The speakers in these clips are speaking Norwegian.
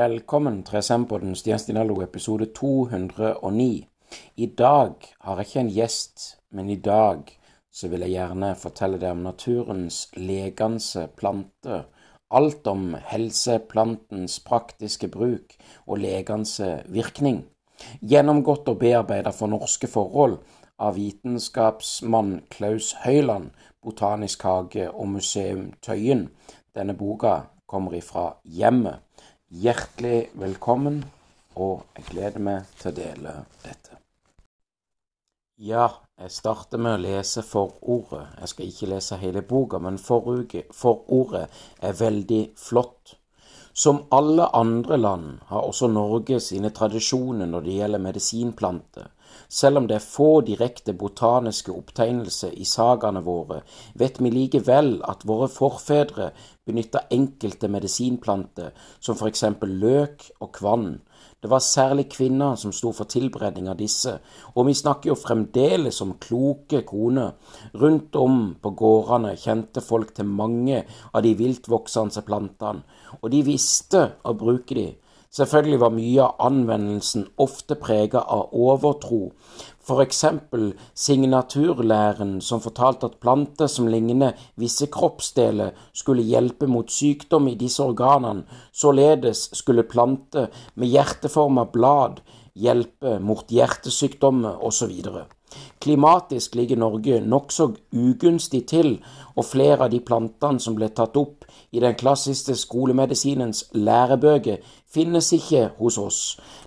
Velkommen til Resempodden Stian Stinallo, episode 209. I dag har jeg ikke en gjest, men i dag så vil jeg gjerne fortelle deg om naturens legende plante. Alt om helseplantens praktiske bruk og legende virkning. Gjennomgått og bearbeidet for norske forhold av vitenskapsmann Klaus Høyland, Botanisk hage og museum Tøyen. Denne boka kommer ifra hjemmet. Hjertelig velkommen, og jeg gleder meg til å dele dette. Ja, jeg starter med å lese forordet. Jeg skal ikke lese hele boka, men forordet er veldig flott. Som alle andre land har også Norge sine tradisjoner når det gjelder medisinplanter. Selv om det er få direkte botaniske opptegnelser i sagaene våre, vet vi likevel at våre forfedre benytta enkelte medisinplanter, som for eksempel løk og kvann. Det var særlig kvinner som sto for tilberedning av disse, og vi snakker jo fremdeles om kloke koner. Rundt om på gårdene kjente folk til mange av de viltvoksende plantene, og de visste å bruke de. Selvfølgelig var mye av anvendelsen ofte prega av overtro, eksempel signaturlæren som fortalte at planter som ligner visse kroppsdeler, skulle hjelpe mot sykdom i disse organene, således skulle planter med hjerteforma blad hjelpe mot hjertesykdommer osv. Klimatisk ligger Norge nokså ugunstig til, og flere av de plantene som ble tatt opp i den klassiske skolemedisinens lærebøker, finnes ikke hos oss.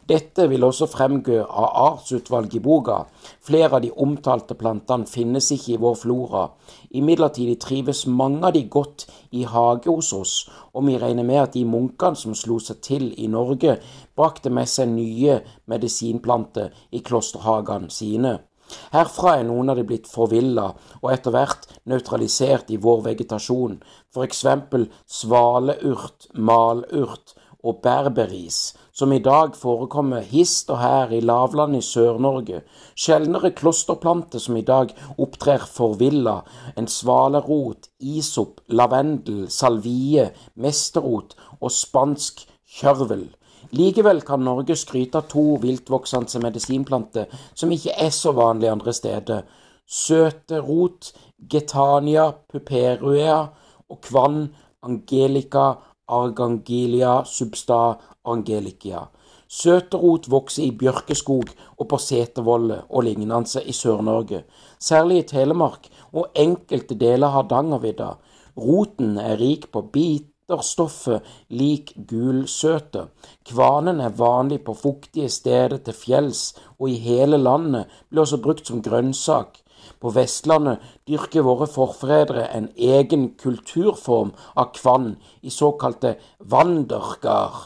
Dette vil også fremgå av artsutvalget i boka. Flere av de omtalte plantene finnes ikke i vår flora. Imidlertid trives mange av de godt i hage hos oss, og vi regner med at de munkene som slo seg til i Norge, brakte med seg nye medisinplanter i klosterhagene sine. Herfra er noen av de blitt forvilla og etter hvert nøytralisert i vår vegetasjon, eksempel svaleurt, malurt og berberis, som i dag forekommer hist og her i lavlandet i Sør-Norge, sjeldnere klosterplanter som i dag opptrer forvilla, en svalerot, isop, lavendel, salvie, mesterrot og spansk kjørvel. Likevel kan Norge skryte av to viltvoksende medisinplanter som ikke er så vanlige andre steder. Søterot, getania puperuea og kvann angelica argangilia substa angelicia. Søterot vokser i bjørkeskog og på setervoller og lignende i Sør-Norge, særlig i Telemark og enkelte deler av Hardangervidda. Roten er rik på biterstoffet lik gulsøte. Kvanen er vanlig på fuktige steder til fjells, og i hele landet blir også brukt som grønnsak. På Vestlandet dyrker våre forfedre en egen kulturform av kvann i såkalte vanndørker.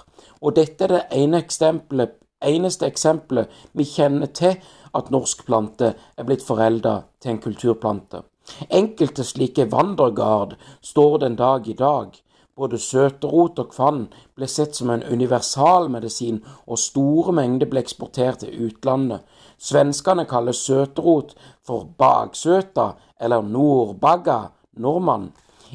Og dette er det ene eksempelet, eneste eksempelet vi kjenner til at norsk plante er blitt forelda til en kulturplante. Enkelte slike vandregard står den dag i dag, både søterot og kvann ble sett som en universalmedisin, og store mengder ble eksportert til utlandet. Svenskene kaller søterot for bagsøta, eller nordbagga, nordmann.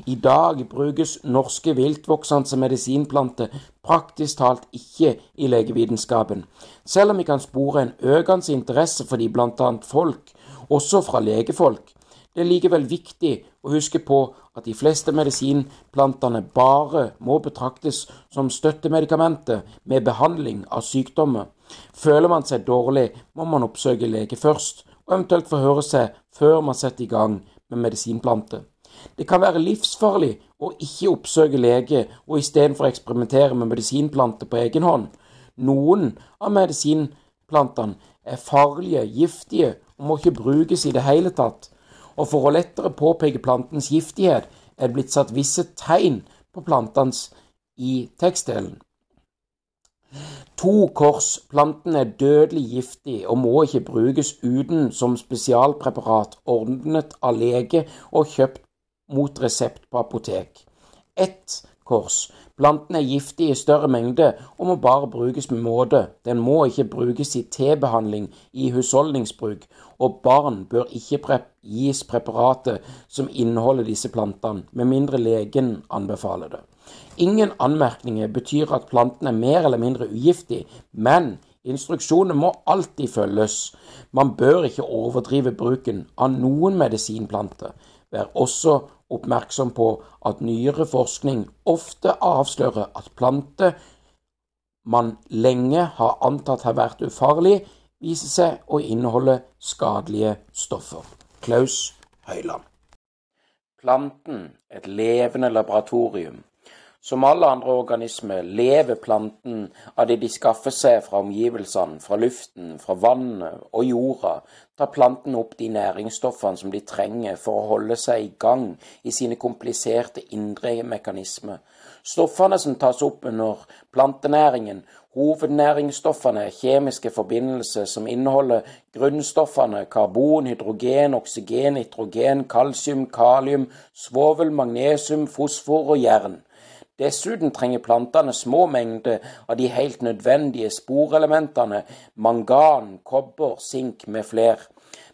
I dag brukes norske viltvoksende medisinplanter praktisk talt ikke i legevitenskapen, selv om vi kan spore en økende interesse for de annet folk, også fra legefolk. Det er likevel viktig å huske på at de fleste medisinplantene bare må betraktes som støttemedikamenter med behandling av sykdommer. Føler man seg dårlig, må man oppsøke lege først, og eventuelt forhøre seg før man setter i gang med medisinplante. Det kan være livsfarlig å ikke oppsøke lege og istedenfor eksperimentere med medisinplanter på egen hånd. Noen av medisinplantene er farlige, giftige og må ikke brukes i det hele tatt og for å lettere påpeke plantens giftighet er det blitt satt visse tegn på plantens i tekstdelen. To kors. Planten er dødelig giftig og må ikke brukes uten som spesialpreparat ordnet av lege og kjøpt mot resept på apotek. Ett kors. Planten er giftig i større mengde og må bare brukes med måte. Den må ikke brukes i tebehandling i husholdningsbruk, og barn bør ikke prep gis preparater som inneholder disse plantene, med mindre legen anbefaler det. Ingen anmerkninger betyr at planten er mer eller mindre ugiftig, men instruksjonene må alltid følges. Man bør ikke overdrive bruken av noen medisinplanter. Vær også oppmerksom på at nyere forskning ofte avslører at planter man lenge har antatt har vært ufarlig, viser seg å inneholde skadelige stoffer. Klaus Høyland. Planten et levende laboratorium. Som alle andre organismer lever planten av det de skaffer seg fra omgivelsene, fra luften, fra vannet og jorda, tar planten opp de næringsstoffene som de trenger for å holde seg i gang i sine kompliserte indre mekanismer. Stoffene som tas opp under plantenæringen, hovednæringsstoffene kjemiske forbindelser som inneholder grunnstoffene karbon, hydrogen, oksygen, nitrogen, kalsium, kalium, svovel, magnesium, fosfor og jern. Dessuten trenger plantene små mengder av de helt nødvendige sporelementene mangan, kobber, sink med fler.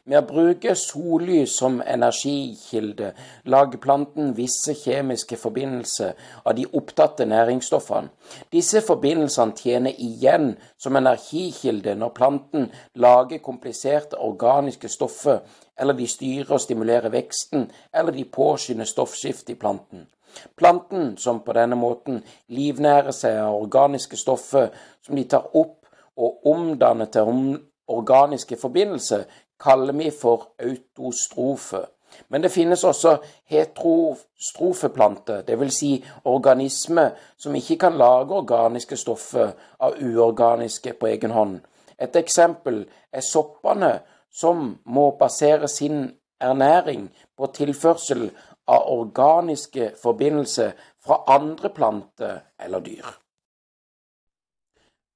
Med å bruke sollys som energikilde lager planten visse kjemiske forbindelser av de opptatte næringsstoffene. Disse forbindelsene tjener igjen som energikilde når planten lager kompliserte organiske stoffer, eller de styrer og stimulerer veksten, eller de påskynder stoffskiftet i planten. Planten, som på denne måten livnærer seg av organiske stoffer som de tar opp og omdanner til organiske forbindelser, kaller vi for autostrofe. Men det finnes også heterostrofeplanter, dvs. Si organismer som ikke kan lage organiske stoffer av uorganiske på egen hånd. Et eksempel er soppene, som må basere sin ernæring på tilførsel av organiske forbindelser fra andre planter eller dyr.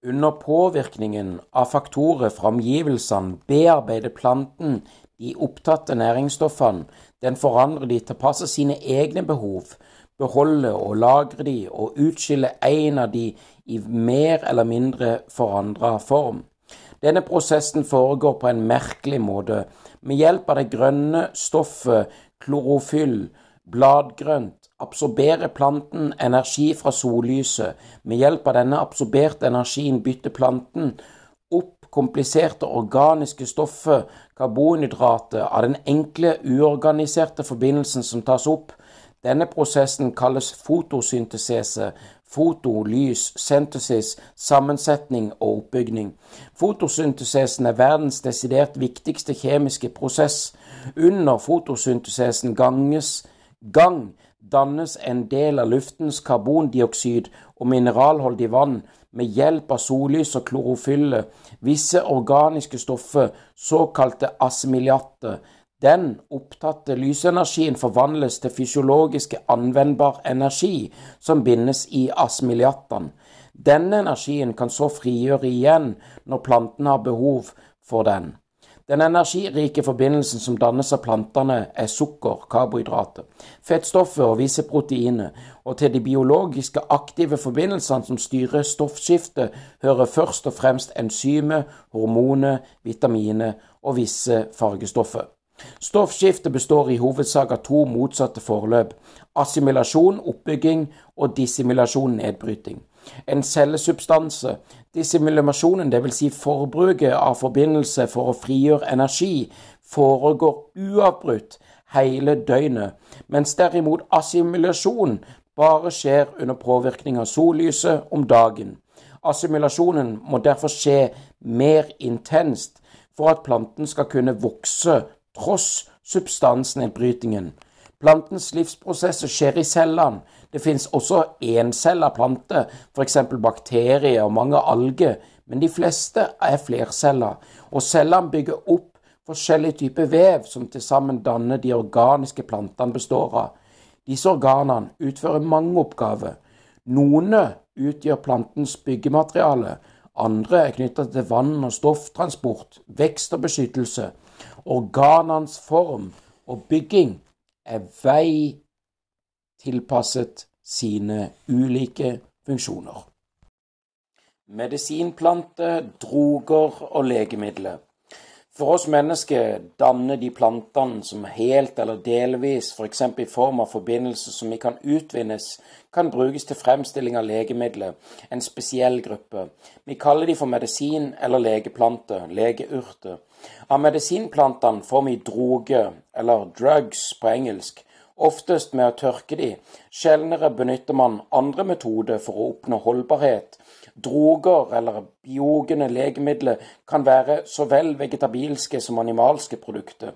Under påvirkningen av faktorer fra omgivelsene bearbeider planten de opptatte næringsstoffene, den forandrer de til å passe sine egne behov, beholde og lagre de og utskille en av de i mer eller mindre forandra form. Denne prosessen foregår på en merkelig måte. Med hjelp av det grønne stoffet klorofyll, bladgrønt, absorberer planten energi fra sollyset. Med hjelp av denne absorberte energien bytter planten opp kompliserte organiske stoffer, karbonhydrater, av den enkle, uorganiserte forbindelsen som tas opp. Denne prosessen kalles fotosyntesese, foto, lys, synthesis, sammensetning og oppbygning. Fotosyntesesen er verdens desidert viktigste kjemiske prosess. Under fotosyntesesen ganges gang dannes en del av luftens karbondioksid og mineralholdig vann med hjelp av sollys og klorofylle, visse organiske stoffer, såkalte assimiliater. Den opptatte lysenergien forvandles til fysiologiske anvendbar energi som bindes i assimiliatene. Denne energien kan så frigjøre igjen når planten har behov for den. Den energirike forbindelsen som dannes av plantene, er sukker, karbohydrater, fettstoffet og visse proteiner, og til de biologiske aktive forbindelsene som styrer stoffskiftet, hører først og fremst enzymer, hormoner, vitaminer og visse fargestoffer. Stoffskiftet består i hovedsak av to motsatte forløp, assimilasjon, oppbygging, og dissimilasjon, nedbryting. En cellesubstanse. Dissimilasjonen, dvs. Si forbruket av forbindelse for å frigjøre energi, foregår uavbrutt hele døgnet, mens derimot assimilasjon bare skjer under påvirkning av sollyset om dagen. Assimilasjonen må derfor skje mer intenst for at planten skal kunne vokse tross substansnedbrytingen. Plantens livsprosesser skjer i cellene. Det finnes også encella planter, f.eks. bakterier og mange alger, men de fleste er flerceller, og cellene bygger opp forskjellige typer vev som til sammen danner de organiske plantene består av. Disse organene utfører mange oppgaver. Noen utgjør plantens byggemateriale, andre er knyttet til vann- og stofftransport, vekst og beskyttelse. Organenes form og bygging er vei tilpasset sine ulike funksjoner. Medisinplante, droger og legemidler. For oss mennesker danner de plantene som helt eller delvis, f.eks. i form av forbindelser som vi kan utvinnes, kan brukes til fremstilling av legemidler, en spesiell gruppe. Vi kaller de for medisin- eller legeplanter, legeurter. Av medisinplantene får vi droge, eller drugs på engelsk, oftest med å tørke de. Sjeldnere benytter man andre metoder for å oppnå holdbarhet Droger eller biogene legemidler kan være så vel vegetabilske som animalske produkter.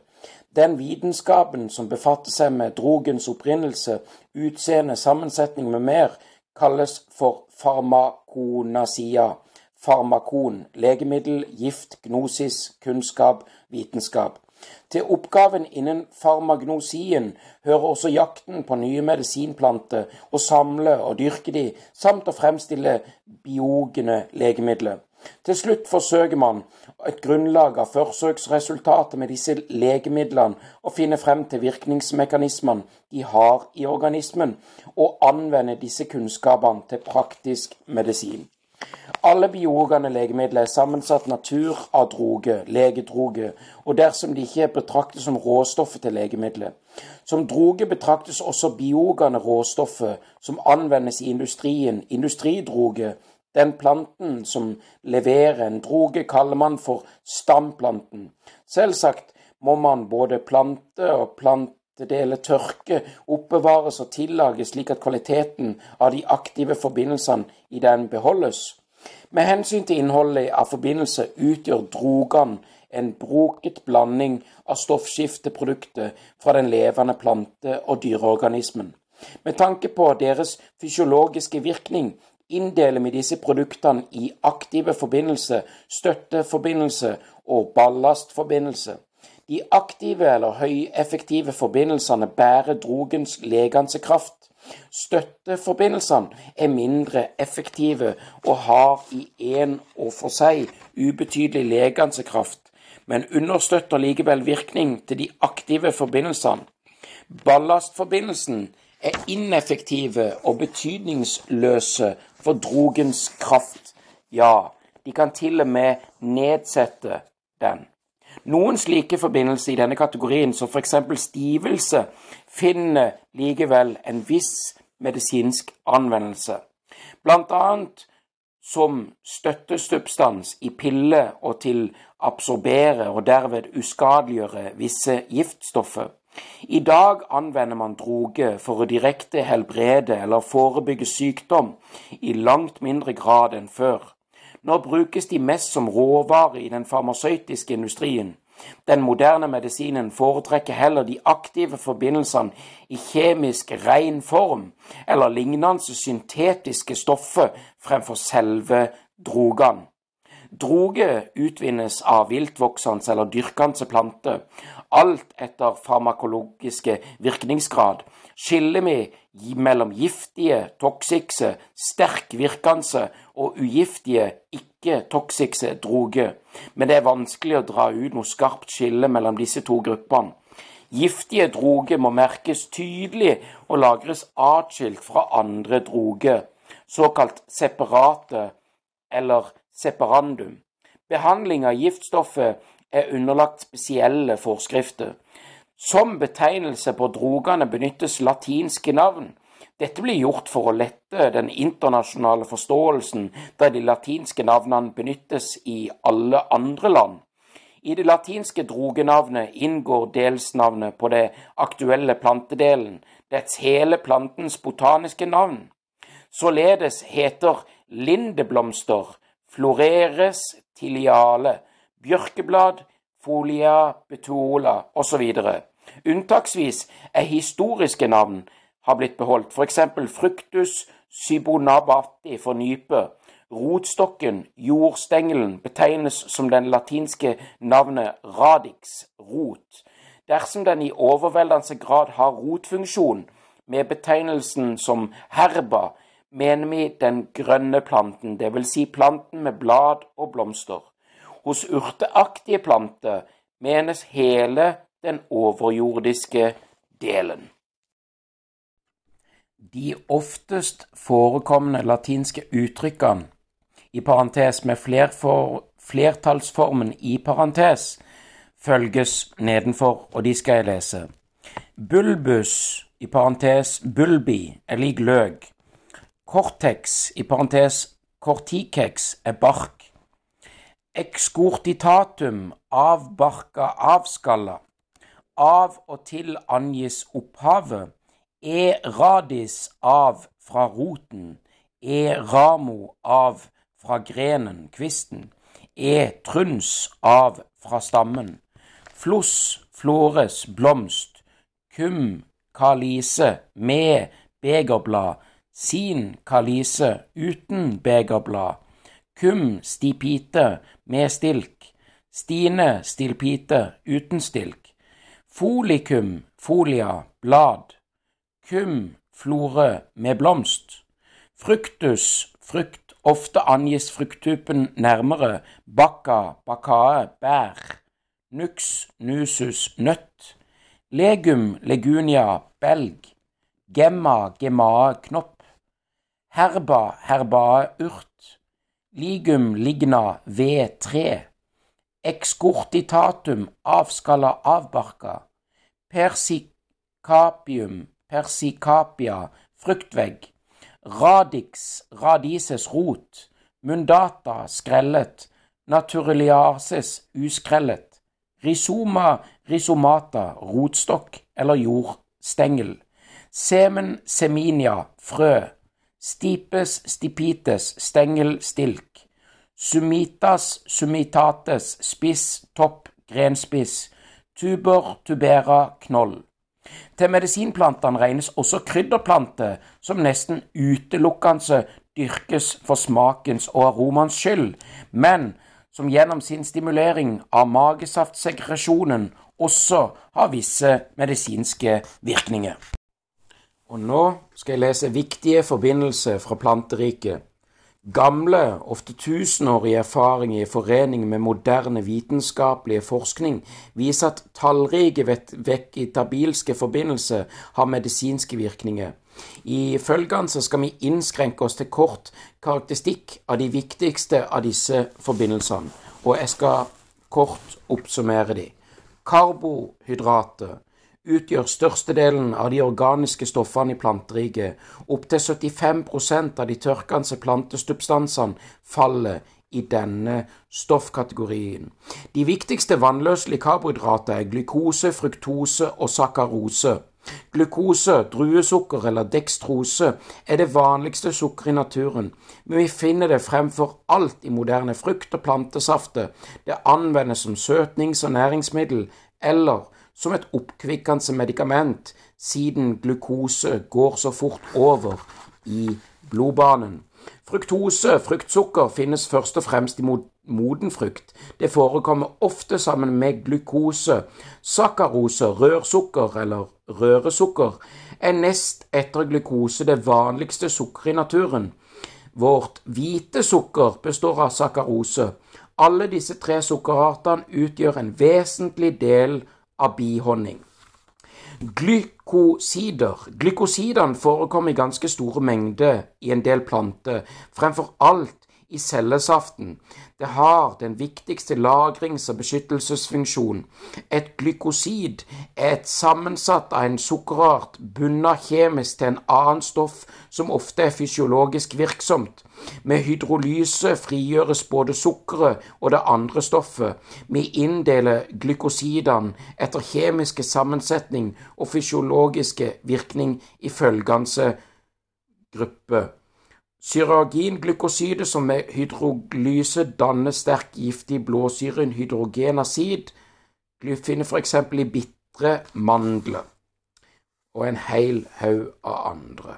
Den vitenskapen som befatter seg med drogens opprinnelse, utseende, sammensetning med mer, kalles for farmakonasia. Farmakon, legemiddel, gift, gnosis, kunnskap, vitenskap. Til oppgaven innen farmagnosien hører også jakten på nye medisinplanter, å samle og dyrke de, samt å fremstille biogene legemidler. Til slutt forsøker man et grunnlag av forsøksresultatet med disse legemidlene å finne frem til virkningsmekanismene de har i organismen, og anvende disse kunnskapene til praktisk medisin. Alle biogane legemidler er sammensatt natur av droge, legedroge, og dersom de ikke betraktes som råstoffet til legemidlet. Som droge betraktes også biogane råstoffet som anvendes i industrien, industridroge. Den planten som leverer en droge, kaller man for stamplanten. Selvsagt må man både plante og plantedeler tørke, oppbevares og tillages slik at kvaliteten av de aktive forbindelsene i den beholdes. Med hensyn til innholdet av forbindelse utgjør drogan en broket blanding av stoffskifteprodukter fra den levende plante- og dyreorganismen. Med tanke på deres fysiologiske virkning inndeler vi disse produktene i aktive forbindelse, støtteforbindelse og ballastforbindelse. De aktive eller høyeffektive forbindelsene bærer drogens legansekraft Støtteforbindelsene er mindre effektive og har i en og for seg ubetydelig legansekraft, men understøtter likevel virkning til de aktive forbindelsene. Ballastforbindelsen er ineffektive og betydningsløse for drogens kraft. Ja, de kan til og med nedsette den. Noen slike forbindelser i denne kategorien, som f.eks. stivelse, finner likevel en viss medisinsk anvendelse, bl.a. som støttesubstans i piller og til absorbere og derved uskadeliggjøre visse giftstoffer. I dag anvender man droge for å direkte helbrede eller forebygge sykdom i langt mindre grad enn før. Nå brukes de mest som råvare i den farmasøytiske industrien. Den moderne medisinen foretrekker heller de aktive forbindelsene i kjemisk ren form eller lignende syntetiske stoffer fremfor selve drogene. Droger utvinnes av viltvoksende eller dyrkende planter, alt etter farmakologiske virkningsgrad, skiller vi mellom giftige, toksikse, sterkvirkende og ugiftige, ikke-toksikse droger, men det er vanskelig å dra ut noe skarpt skille mellom disse to gruppene. Giftige droger må merkes tydelig og lagres atskilt fra andre droger, såkalt separate eller separandum. Behandling av giftstoffet er underlagt spesielle forskrifter. Som betegnelse på drogene benyttes latinske navn. Dette blir gjort for å lette den internasjonale forståelsen, da de latinske navnene benyttes i alle andre land. I det latinske drogenavnet inngår delsnavnet på det aktuelle plantedelen, dets hele plantens botaniske navn. Således heter lindeblomster floreres tiliale, bjørkeblad, folia, betuola osv. Unntaksvis er historiske navn har blitt beholdt, f.eks. fruktus sybonabati for nype. Rotstokken, jordstengelen, betegnes som den latinske navnet radix, rot. Dersom den i overveldende grad har rotfunksjon, med betegnelsen som herba, mener vi den grønne planten, dvs. Si planten med blad og blomster. Hos urteaktige planter menes hele den overjordiske delen. De oftest forekommende latinske uttrykkene, i parentes med flerfor, flertallsformen i parentes, følges nedenfor, og de skal jeg lese. Bulbus, i parentes bulbi, er lik løk. Cortex, i parentes corticex, er bark. Excortitatum, avbarka, avskalla. Av og til angis opphavet. E radis av fra roten. E ramo av fra grenen, kvisten. E truns av fra stammen. Floss, flores, blomst. Kum, kalise, med begerblad. Sin kalise, uten begerblad. Kum, stipite, med stilk. Stine, stilpite, uten stilk. Folikum, folia, blad. Kum, flore, med blomst. Fruktus, frukt, ofte angis frukttypen nærmere. Bakka, bakkae bær. Nux, nusus, nøtt. Legum, legunia, belg. Gemma, gemae, knopp. Herba, herbae, urt. Ligum, ligna, ved, tre. Excortitatum, avskalla, avbarka. Persicapium, persicapia, fruktvegg. Radix, radises, rot. Mundata, skrellet. Naturaliasis, uskrellet. Rhizoma, rhizomata, rotstokk eller jordstengel. Semen, seminia, frø. Stipes, stipites, stengel, stilk. Sumitas, sumitates, spiss, topp, grenspiss. Tuber, tubera, knoll. Til medisinplantene regnes også krydderplanter, som nesten utelukkende dyrkes for smakens og aromaens skyld, men som gjennom sin stimulering av magesaftsegresjonen også har visse medisinske virkninger. Og nå skal jeg lese viktige forbindelser fra planteriket. Gamle, ofte tusenårige erfaringer i forening med moderne vitenskapelige forskning viser at tallrike vegetabilske forbindelser har medisinske virkninger. I følgende skal vi innskrenke oss til kort karakteristikk av de viktigste av disse forbindelsene, og jeg skal kort oppsummere de. Karbohydrater utgjør størstedelen av de organiske stoffene i planteriket. Opptil 75% av de tørkende plantesubstansene faller i denne stoffkategorien. De viktigste vannløselige karbohydrater er glukose, fruktose og sakkarose. Glukose, druesukker eller dekstrose er det vanligste sukkeret i naturen, men vi finner det fremfor alt i moderne frukt- og plantesafter. Det anvendes som søtnings- og næringsmiddel eller som et oppkvikkende medikament, siden glukose går så fort over i blodbanen. Fruktose, fruktsukker, finnes først og fremst i moden frukt. Det forekommer ofte sammen med glukose. Sakkarose, rørsukker eller røresukker, er nest etter glukose det vanligste sukkeret i naturen. Vårt hvite sukker består av sakkarose. Alle disse tre sukkerartene utgjør en vesentlig del av bihonning. Glykosider. Glykosidene forekommer i ganske store mengder i en del planter, fremfor alt i cellesaften. Det har den viktigste lagrings- og beskyttelsesfunksjon. Et glykosid er et sammensatt av en sukkerart bundet kjemisk til en annen stoff som ofte er fysiologisk virksomt. Med hydrolyse frigjøres både sukkeret og det andre stoffet. Vi inndeler glykosidene etter kjemiske sammensetning og fysiologiske virkning i følgende gruppe. Syreaginglykosyde som med hydrolyse danner sterk giftig blåsyren hydrogenasid, finner f.eks. i bitre mandler, og en hel haug av andre.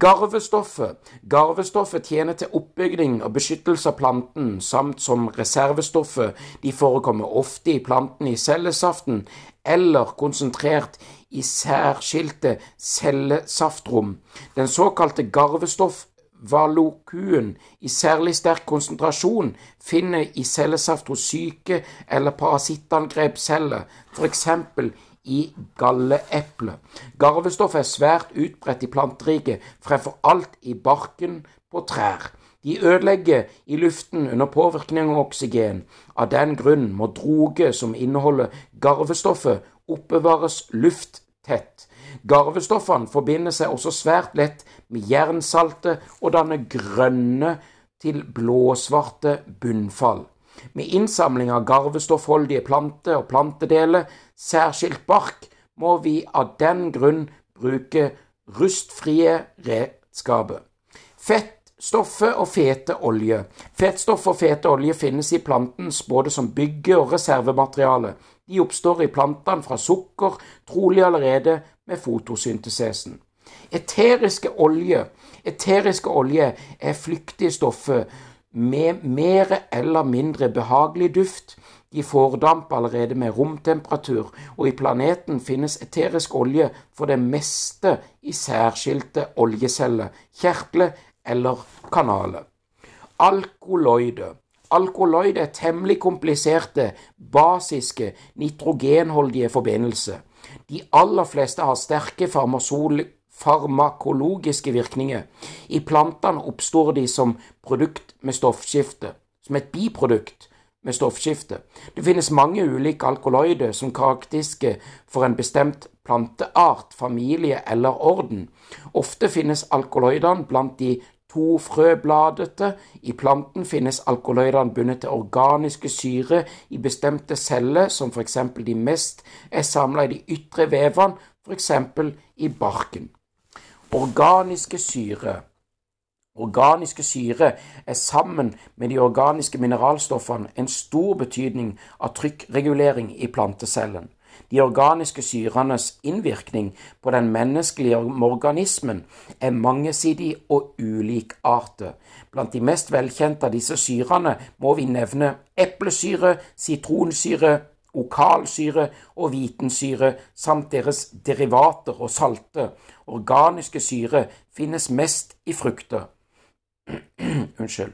Garvestoffet. Garvestoffet tjener til oppbygning og beskyttelse av planten, samt som reservestoffet. De forekommer ofte i planten i cellesaften, eller konsentrert i særskilte cellesaftrom. Den såkalte garvestoffvalokuen i særlig sterk konsentrasjon finner i cellesaft hos syke eller parasittangrepsceller, f.eks. i galleeple. Garvestoff er svært utbredt i planteriket, fremfor alt i barken på trær. De ødelegger i luften under påvirkning av oksygen. Av den grunn må droger som inneholder garvestoffet, oppbevares lufttett. Garvestoffene forbinder seg også svært lett med jernsaltet og danner grønne til blåsvarte bunnfall. Med innsamling av garvestoffholdige planter og plantedeler, særskilt bark, må vi av den grunn bruke rustfrie redskaper. Fettstoffer og fete olje. Fettstoff og fete olje finnes i plantens både som bygge- og reservemateriale. De oppstår i plantene fra sukker, trolig allerede med fotosyntesesen. Eteriske olje. Eteriske olje er flyktige stoffer med mer eller mindre behagelig duft. De fordamper allerede med romtemperatur, og i planeten finnes eterisk olje for det meste i særskilte oljeceller, kjertler eller kanaler. Alkoloide. Alkoloid er temmelig kompliserte, basiske, nitrogenholdige forbindelser. De aller fleste har sterke farmakologiske virkninger. I plantene oppstår de som produkt med stoffskifte, som et biprodukt med stoffskifte. Det finnes mange ulike alkaloider som karakteristiske for en bestemt planteart, familie eller orden. Ofte finnes alkaloidene blant de tofrøbladete. I planten finnes alkaloidene bundet til organiske syre i bestemte celler, som f.eks. de mest er samla i de ytre vevene, f.eks. i barken. Organiske syre Organiske syre er sammen med de organiske mineralstoffene en stor betydning av trykkregulering i plantecellen. De organiske syrenes innvirkning på den menneskelige organismen er mangesidig og ulikartet. Blant de mest velkjente av disse syrene må vi nevne eplesyre, sitronsyre, okalsyre og vitensyre samt deres derivater og salte. Organiske syre finnes mest i frukter. Unnskyld.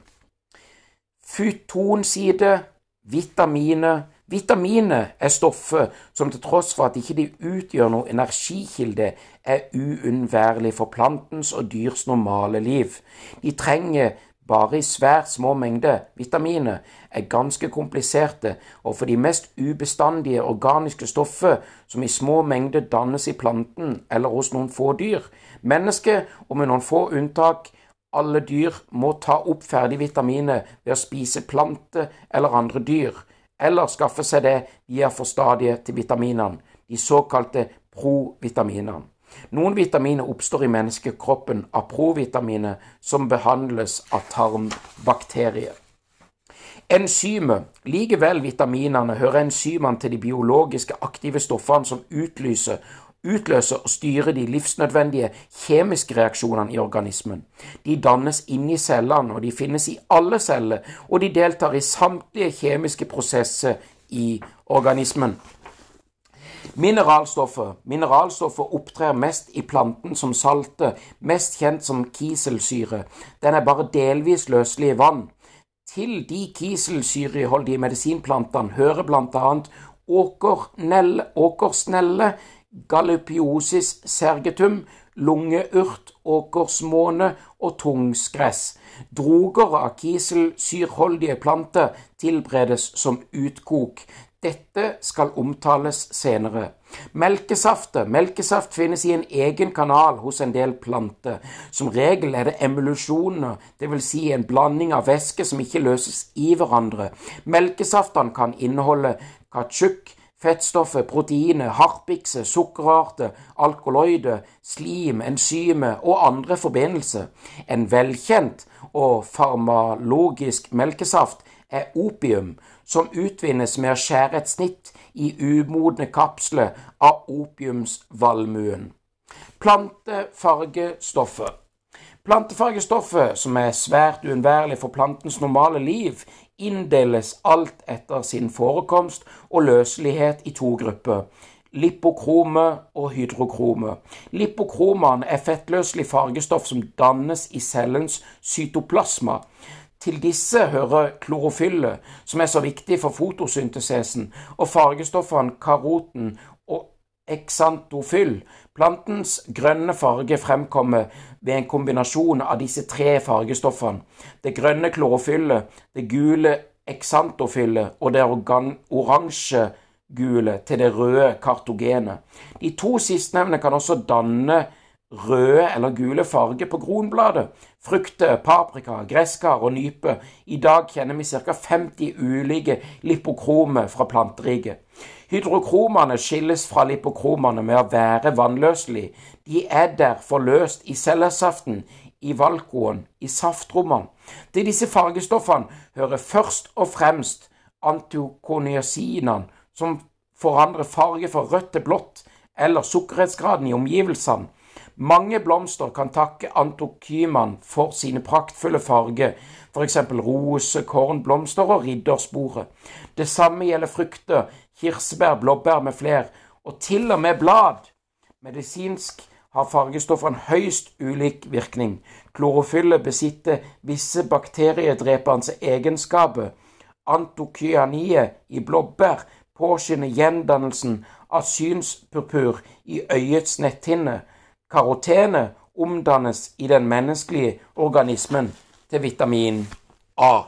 Futonside, vitaminer Vitaminer er stoffer som til tross for at ikke de utgjør noe energikilde, er uunnværlig for plantens og dyrs normale liv. De trenger bare i svært små mengder. Vitaminer er ganske kompliserte, og for de mest ubestandige organiske stoffer som i små mengder dannes i planten eller hos noen få dyr. Mennesket, og med noen få unntak, alle dyr må ta opp ferdige vitaminer ved å spise planter eller andre dyr, eller skaffe seg det de er for stadige til vitaminene, de såkalte provitaminene. Noen vitaminer oppstår i menneskekroppen av provitaminer som behandles av tarmbakterier. Enzymer. Likevel vitaminene hører enzymene til de biologiske aktive stoffene som utlyser utløser og styrer de livsnødvendige kjemiske reaksjonene i organismen. De dannes inni cellene, og de finnes i alle celler, og de deltar i samtlige kjemiske prosesser i organismen. Mineralstoffer. Mineralstoffer opptrer mest i planten som salte, mest kjent som kiselsyre. Den er bare delvis løselig i vann. Til de kiselsyreholdige medisinplantene hører bl.a. åkersnelle, Gallipiosis sergetum, lungeurt, åkersmåne og tungsgress. Droger av kiselsyrholdige planter tilberedes som utkok. Dette skal omtales senere. Melkesafter. Melkesaft finnes i en egen kanal hos en del planter. Som regel er det emulusjoner, dvs. Si en blanding av væske som ikke løses i hverandre. Melkesaftene kan inneholde kachuk, fettstoffer, proteiner, harpikset, sukkerarter, alkaloider, slim, enzymer og andre forbindelser. En velkjent og farmalogisk melkesaft er opium, som utvinnes med å skjære et snitt i umodne kapsler av opiumsvalmuen. Plantefargestoffet Plantefargestoffet, som er svært uunnværlig for plantens normale liv, inndeles alt etter sin forekomst og løselighet i to grupper lipokrome og hydrokrome. Lipokromene er fettløselig fargestoff som dannes i cellens cytoplasma. Til disse hører klorofyllet, som er så viktig for fotosyntesesen, og fargestoffene karoten og exantofyll. Plantens grønne farge fremkommer ved en kombinasjon av disse tre fargestoffene. Det grønne klorofyllet, det gule eksantofyllet og det oransje gule til det røde kartogene. De to sistnevnte kan også danne røde eller gule farger på kronbladet. Frukter, paprika, gresskar og nype. I dag kjenner vi ca. 50 ulike lipokromer fra planteriket. Hydrokromene skilles fra lipokromene med å være vannløselige. De er derfor løst i cellesaften, i valkoen, i saftrommene. Til disse fargestoffene hører først og fremst antokoniasinene, som forandrer farge fra rødt til blått, eller sukkerhetsgraden i omgivelsene. Mange blomster kan takke antokyman for sine praktfulle farger, f.eks. rose, kornblomster og riddersporet. Det samme gjelder frukter, kirsebær, blåbær med fler, og til og med blad. Medisinsk har fargestoffene høyst ulik virkning. Klorofyllet besitter visse bakteriedrepende egenskaper. Antokyaniet i blåbær påskynder gjendannelsen av synspurpur i øyets netthinne. Karotenet omdannes i den menneskelige organismen til vitamin A.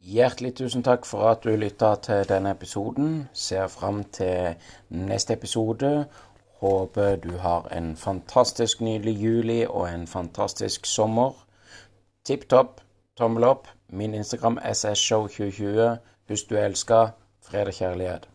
Hjertelig tusen takk for at du lytta til denne episoden. Ser fram til neste episode. Håper du har en fantastisk nydelig juli og en fantastisk sommer. Tipp topp, tommel opp. Min Instagram SSShow2020. Husk du elsker. Fred og kjærlighet.